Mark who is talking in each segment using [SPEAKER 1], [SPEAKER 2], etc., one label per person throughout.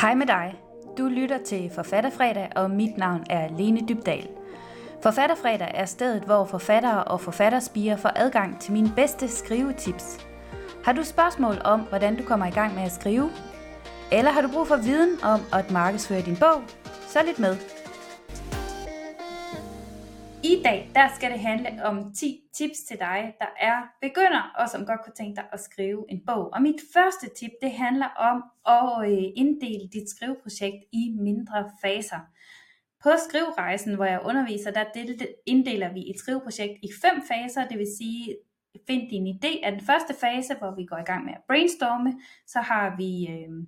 [SPEAKER 1] Hej med dig. Du lytter til Forfatterfredag, og mit navn er Lene Dybdal. Forfatterfredag er stedet, hvor forfattere og forfatterspiger får adgang til mine bedste skrivetips. Har du spørgsmål om, hvordan du kommer i gang med at skrive? Eller har du brug for viden om at markedsføre din bog? Så lidt med. I dag der skal det handle om 10 tips til dig, der er begynder og som godt kunne tænke dig at skrive en bog. Og mit første tip det handler om at øh, inddele dit skriveprojekt i mindre faser. På skriverejsen, hvor jeg underviser, der inddeler vi et skriveprojekt i fem faser, det vil sige find din idé er den første fase, hvor vi går i gang med at brainstorme. Så har vi øh,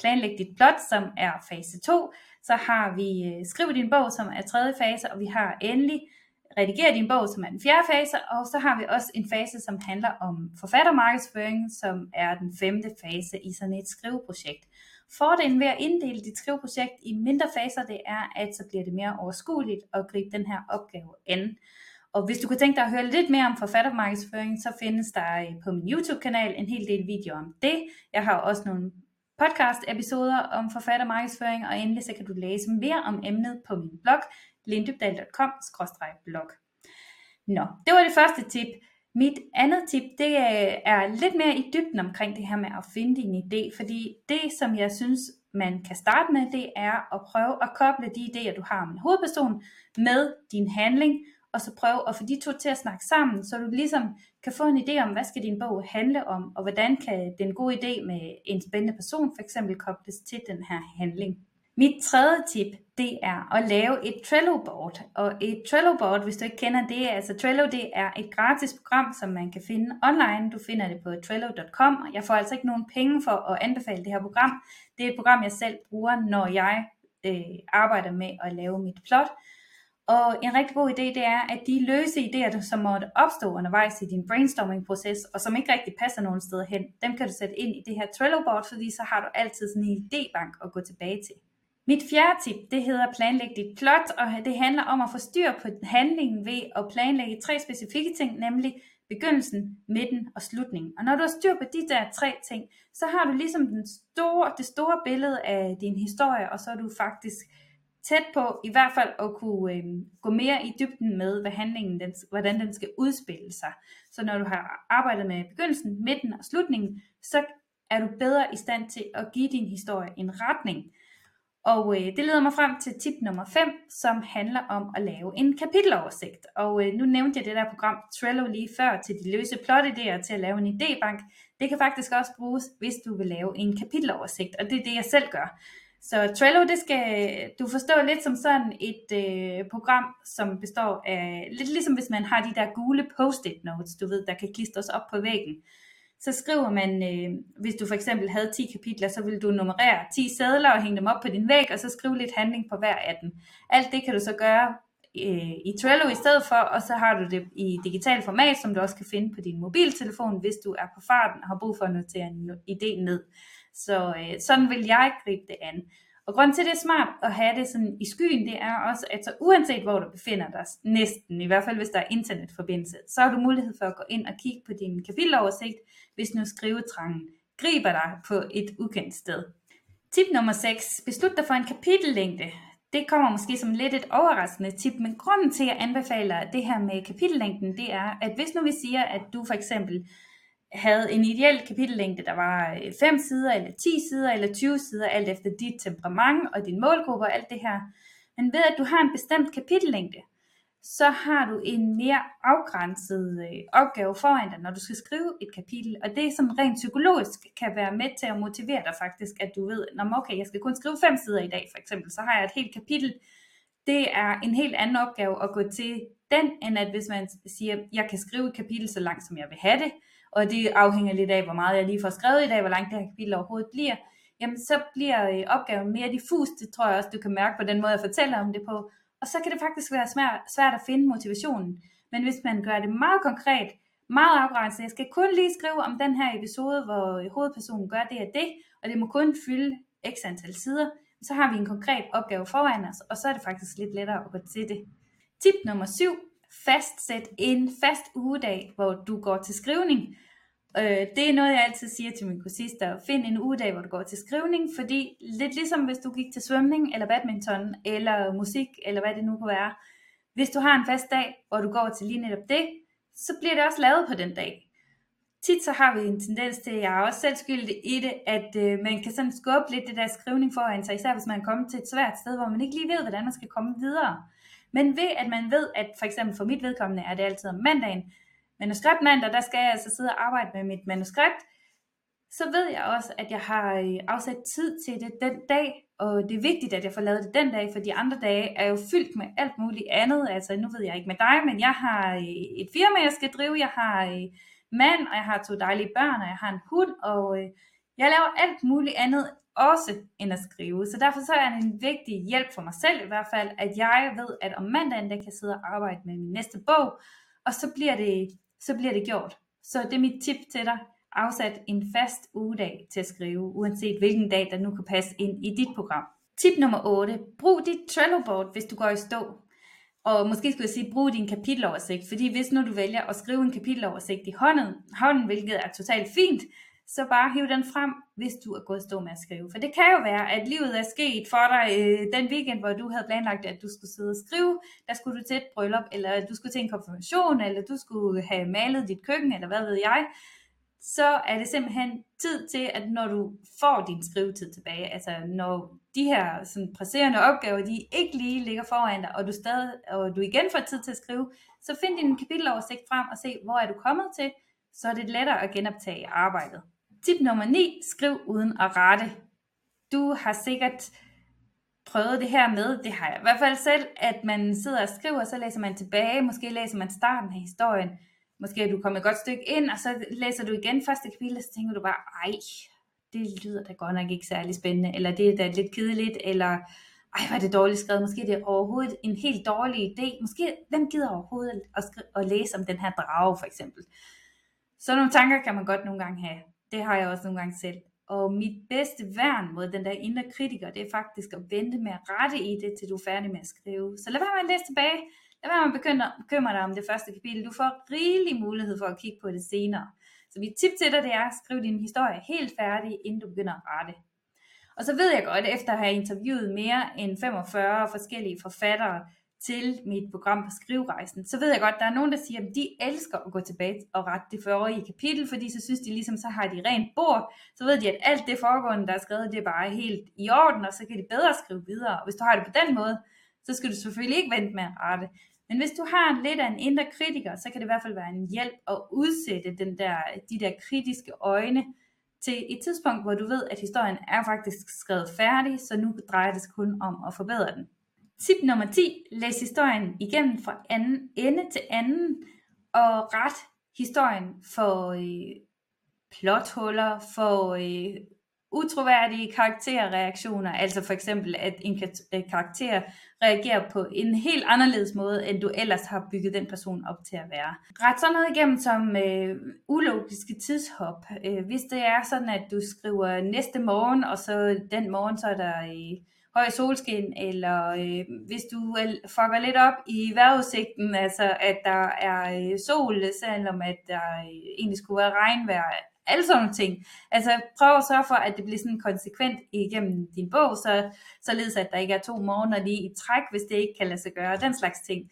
[SPEAKER 1] planlæg dit plot, som er fase 2. Så har vi øh, skriv din bog, som er tredje fase, og vi har endelig redigere din bog, som er den fjerde fase, og så har vi også en fase, som handler om forfattermarkedsføring, som er den femte fase i sådan et skriveprojekt. Fordelen ved at inddele dit skriveprojekt i mindre faser, det er, at så bliver det mere overskueligt at gribe den her opgave an. Og hvis du kunne tænke dig at høre lidt mere om forfattermarkedsføring, så findes der øh, på min YouTube-kanal en hel del videoer om det. Jeg har også nogle podcast-episoder om forfattermarkedsføring, og endelig så kan du læse mere om emnet på min blog, lindybdal.com-blog. Nå, det var det første tip. Mit andet tip, det øh, er lidt mere i dybden omkring det her med at finde din idé, fordi det, som jeg synes, man kan starte med, det er at prøve at koble de idéer, du har om en hovedperson, med din handling, og så prøve at få de to til at snakke sammen, så du ligesom kan få en idé om, hvad skal din bog handle om, og hvordan kan den gode idé med en spændende person for eksempel kobles til den her handling. Mit tredje tip, det er at lave et Trello-board. Og et Trello-board, hvis du ikke kender det, altså Trello, det er et gratis program, som man kan finde online. Du finder det på trello.com, og jeg får altså ikke nogen penge for at anbefale det her program. Det er et program, jeg selv bruger, når jeg øh, arbejder med at lave mit plot. Og en rigtig god idé, det er, at de løse idéer, som måtte opstå undervejs i din brainstorming-proces, og som ikke rigtig passer nogen steder hen, dem kan du sætte ind i det her Trello-board, fordi så har du altid sådan en idébank at gå tilbage til. Mit fjerde tip, det hedder planlæg dit plot, og det handler om at få styr på handlingen ved at planlægge tre specifikke ting, nemlig begyndelsen, midten og slutningen. Og når du har styr på de der tre ting, så har du ligesom den store, det store billede af din historie, og så er du faktisk tæt på i hvert fald at kunne øh, gå mere i dybden med, hvad handlingen, den, hvordan den skal udspille sig. Så når du har arbejdet med begyndelsen, midten og slutningen, så er du bedre i stand til at give din historie en retning. Og øh, det leder mig frem til tip nummer 5, som handler om at lave en kapiteloversigt. Og øh, nu nævnte jeg det der program Trello lige før til de løse plotidéer til at lave en idébank. Det kan faktisk også bruges, hvis du vil lave en kapiteloversigt, og det er det, jeg selv gør. Så Trello, det skal øh, du forstå lidt som sådan et øh, program, som består af, lidt ligesom hvis man har de der gule post-it notes, du ved, der kan klistres op på væggen så skriver man, øh, hvis du for eksempel havde 10 kapitler, så vil du nummerere 10 sædler og hænge dem op på din væg, og så skrive lidt handling på hver af dem. Alt det kan du så gøre øh, i Trello i stedet for, og så har du det i digital format, som du også kan finde på din mobiltelefon, hvis du er på farten og har brug for at notere en idé ned. Så øh, sådan vil jeg gribe det an. Og grund til, at det er smart at have det sådan i skyen, det er også, at så uanset hvor du befinder dig, næsten, i hvert fald hvis der er internetforbindelse, så har du mulighed for at gå ind og kigge på din kapiteloversigt, hvis nu skrivetrangen griber dig på et ukendt sted. Tip nummer 6. Beslut dig for en kapitellængde. Det kommer måske som lidt et overraskende tip, men grunden til, at jeg anbefaler det her med kapitellængden, det er, at hvis nu vi siger, at du for eksempel havde en ideel kapitellængde, der var øh, 5 sider, eller 10 sider, eller 20 sider, alt efter dit temperament og din målgruppe og alt det her. Men ved at du har en bestemt kapitellængde, så har du en mere afgrænset øh, opgave foran dig, når du skal skrive et kapitel. Og det som rent psykologisk kan være med til at motivere dig faktisk, at du ved, når okay, jeg skal kun skrive 5 sider i dag for eksempel, så har jeg et helt kapitel. Det er en helt anden opgave at gå til den, end at hvis man siger, jeg kan skrive et kapitel så langt, som jeg vil have det, og det afhænger lidt af, hvor meget jeg lige får skrevet i dag, hvor langt det her kapitel overhovedet bliver, jamen så bliver øh, opgaven mere diffus, det tror jeg også, du kan mærke på den måde, jeg fortæller om det på, og så kan det faktisk være svært at finde motivationen. Men hvis man gør det meget konkret, meget afgrænset, jeg skal kun lige skrive om den her episode, hvor hovedpersonen gør det og det, og det må kun fylde x antal sider, så har vi en konkret opgave foran os, og så er det faktisk lidt lettere at gå til det. Tip nummer 7 fastsæt en fast ugedag, hvor du går til skrivning. Øh, det er noget, jeg altid siger til mine kursister. Find en ugedag, hvor du går til skrivning, fordi lidt ligesom hvis du gik til svømning, eller badminton, eller musik, eller hvad det nu kunne være. Hvis du har en fast dag, hvor du går til lige netop det, så bliver det også lavet på den dag. Tit så har vi en tendens til, jeg er også selv skyldig i det, at øh, man kan sådan skubbe lidt det der skrivning foran sig, især hvis man er kommet til et svært sted, hvor man ikke lige ved, hvordan man skal komme videre. Men ved at man ved, at for eksempel for mit vedkommende er det altid om mandagen, manuskriptmandag, der skal jeg altså sidde og arbejde med mit manuskript, så ved jeg også, at jeg har øh, afsat tid til det den dag, og det er vigtigt, at jeg får lavet det den dag, for de andre dage er jo fyldt med alt muligt andet. Altså, nu ved jeg ikke med dig, men jeg har øh, et firma, jeg skal drive, jeg har øh, mand, og jeg har to dejlige børn, og jeg har en hund, og jeg laver alt muligt andet også end at skrive. Så derfor så er det en vigtig hjælp for mig selv i hvert fald, at jeg ved, at om mandagen, der kan jeg sidde og arbejde med min næste bog, og så bliver det så bliver det gjort. Så det er mit tip til dig. Afsat en fast ugedag til at skrive, uanset hvilken dag, der nu kan passe ind i dit program. Tip nummer 8. Brug dit Trello-board, hvis du går i stå. Og måske skulle jeg sige, brug din kapiteloversigt, fordi hvis nu du vælger at skrive en kapiteloversigt i hånden, hånden hvilket er totalt fint, så bare hiv den frem, hvis du er gået stå med at skrive. For det kan jo være, at livet er sket for dig øh, den weekend, hvor du havde planlagt, at du skulle sidde og skrive. Der skulle du til et bryllup, eller du skulle til en konfirmation, eller du skulle have malet dit køkken, eller hvad ved jeg. Så er det simpelthen tid til, at når du får din skrivetid tilbage, altså når de her sådan, presserende opgaver, de ikke lige ligger foran dig, og du, stadig, og du igen får tid til at skrive, så find din kapiteloversigt frem og se, hvor er du kommet til, så er det lettere at genoptage arbejdet. Tip nummer 9. Skriv uden at rette. Du har sikkert prøvet det her med, det har jeg i hvert fald selv, at man sidder og skriver, og så læser man tilbage, måske læser man starten af historien, måske er du kommet et godt stykke ind, og så læser du igen første kapitel, og så tænker du bare, ej, det lyder da godt nok ikke særlig spændende, eller det er da lidt kedeligt, eller ej, var det dårligt skrevet, måske det er overhovedet en helt dårlig idé, måske hvem gider overhovedet at, skrive, at læse om den her drage for eksempel. Så nogle tanker kan man godt nogle gange have. Det har jeg også nogle gange selv. Og mit bedste værn mod den der indre kritiker, det er faktisk at vente med at rette i det, til du er færdig med at skrive. Så lad være med at læse tilbage. Lad være med at bekymre dig om det første kapitel. Du får rigelig mulighed for at kigge på det senere. Så mit tip til dig, det er at skrive din historie helt færdig, inden du begynder at rette. Og så ved jeg godt, efter at have interviewet mere end 45 forskellige forfattere, til mit program på skriverejsen, så ved jeg godt, at der er nogen, der siger, at de elsker at gå tilbage og rette det forrige kapitel, fordi så synes de ligesom, så har de rent bord, så ved de, at alt det foregående, der er skrevet, det er bare helt i orden, og så kan de bedre skrive videre. Og hvis du har det på den måde, så skal du selvfølgelig ikke vente med at rette. Men hvis du har lidt af en indre kritiker, så kan det i hvert fald være en hjælp at udsætte den der, de der kritiske øjne til et tidspunkt, hvor du ved, at historien er faktisk skrevet færdig, så nu drejer det sig kun om at forbedre den. Tip nummer 10. Læs historien igennem fra anden ende til anden, og ret historien for øh, plothuller, for øh, utroværdige karakterreaktioner, altså for eksempel at en øh, karakter reagerer på en helt anderledes måde, end du ellers har bygget den person op til at være. Ret sådan noget igennem som øh, ulogiske tidshop. Øh, hvis det er sådan, at du skriver næste morgen, og så den morgen, så er der... Øh, høj solskin, eller øh, hvis du øh, fucker lidt op i vejrudsigten, altså at der er øh, sol, selvom at der øh, egentlig skulle være regnvejr, alle sådan nogle ting. Altså prøv at sørge for, at det bliver sådan konsekvent igennem din bog, så, således at der ikke er to måneder lige i træk, hvis det ikke kan lade sig gøre, den slags ting.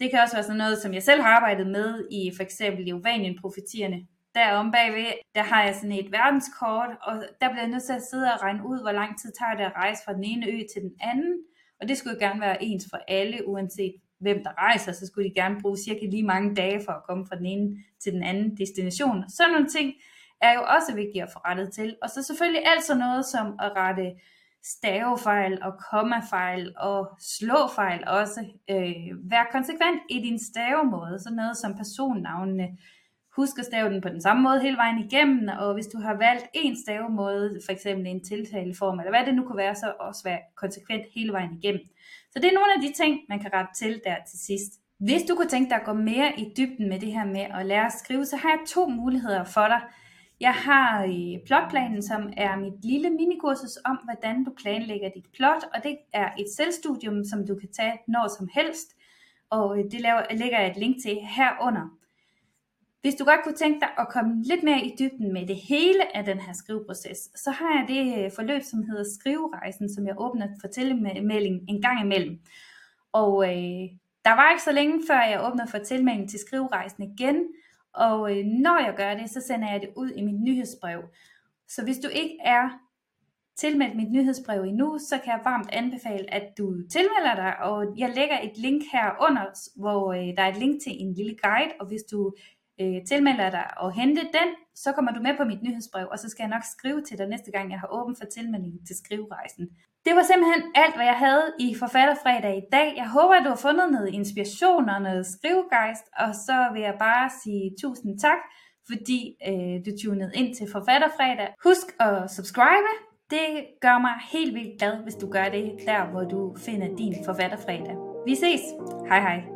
[SPEAKER 1] Det kan også være sådan noget, som jeg selv har arbejdet med i for eksempel i Ovanien-profetierne, derom bagved, der har jeg sådan et verdenskort, og der bliver jeg nødt til at sidde og regne ud, hvor lang tid tager det at rejse fra den ene ø til den anden, og det skulle gerne være ens for alle, uanset hvem der rejser, så skulle de gerne bruge cirka lige mange dage for at komme fra den ene til den anden destination. Sådan nogle ting er jo også vigtige at få rettet til. Og så selvfølgelig alt sådan noget som at rette stavefejl og kommafejl og slåfejl også. Øh, vær konsekvent i din stavemåde, sådan noget som personnavnene, Husk at stave den på den samme måde hele vejen igennem, og hvis du har valgt en stavemåde, for eksempel en tiltaleform, eller hvad det nu kunne være, så også være konsekvent hele vejen igennem. Så det er nogle af de ting, man kan rette til der til sidst. Hvis du kunne tænke dig at gå mere i dybden med det her med at lære at skrive, så har jeg to muligheder for dig. Jeg har øh, plotplanen, som er mit lille minikursus om, hvordan du planlægger dit plot, og det er et selvstudium, som du kan tage når som helst, og øh, det lægger jeg et link til herunder. Hvis du godt kunne tænke dig at komme lidt mere i dybden med det hele af den her skriveproces, så har jeg det øh, forløb, som hedder Skriverejsen, som jeg åbner for en gang imellem. Og øh, der var ikke så længe før jeg åbner for tilmelding til Skriverejsen igen, og øh, når jeg gør det, så sender jeg det ud i mit nyhedsbrev. Så hvis du ikke er tilmeldt mit nyhedsbrev endnu, så kan jeg varmt anbefale, at du tilmelder dig, og jeg lægger et link her under, hvor øh, der er et link til en lille guide, og hvis du øh, tilmelder dig og hente den, så kommer du med på mit nyhedsbrev, og så skal jeg nok skrive til dig næste gang, jeg har åben for tilmelding til skriverejsen. Det var simpelthen alt, hvad jeg havde i Forfatterfredag i dag. Jeg håber, at du har fundet noget inspiration og noget skrivegejst, og så vil jeg bare sige tusind tak, fordi øh, du tunede ind til Forfatterfredag. Husk at subscribe. Det gør mig helt vildt glad, hvis du gør det der, hvor du finder din Forfatterfredag. Vi ses. Hej hej.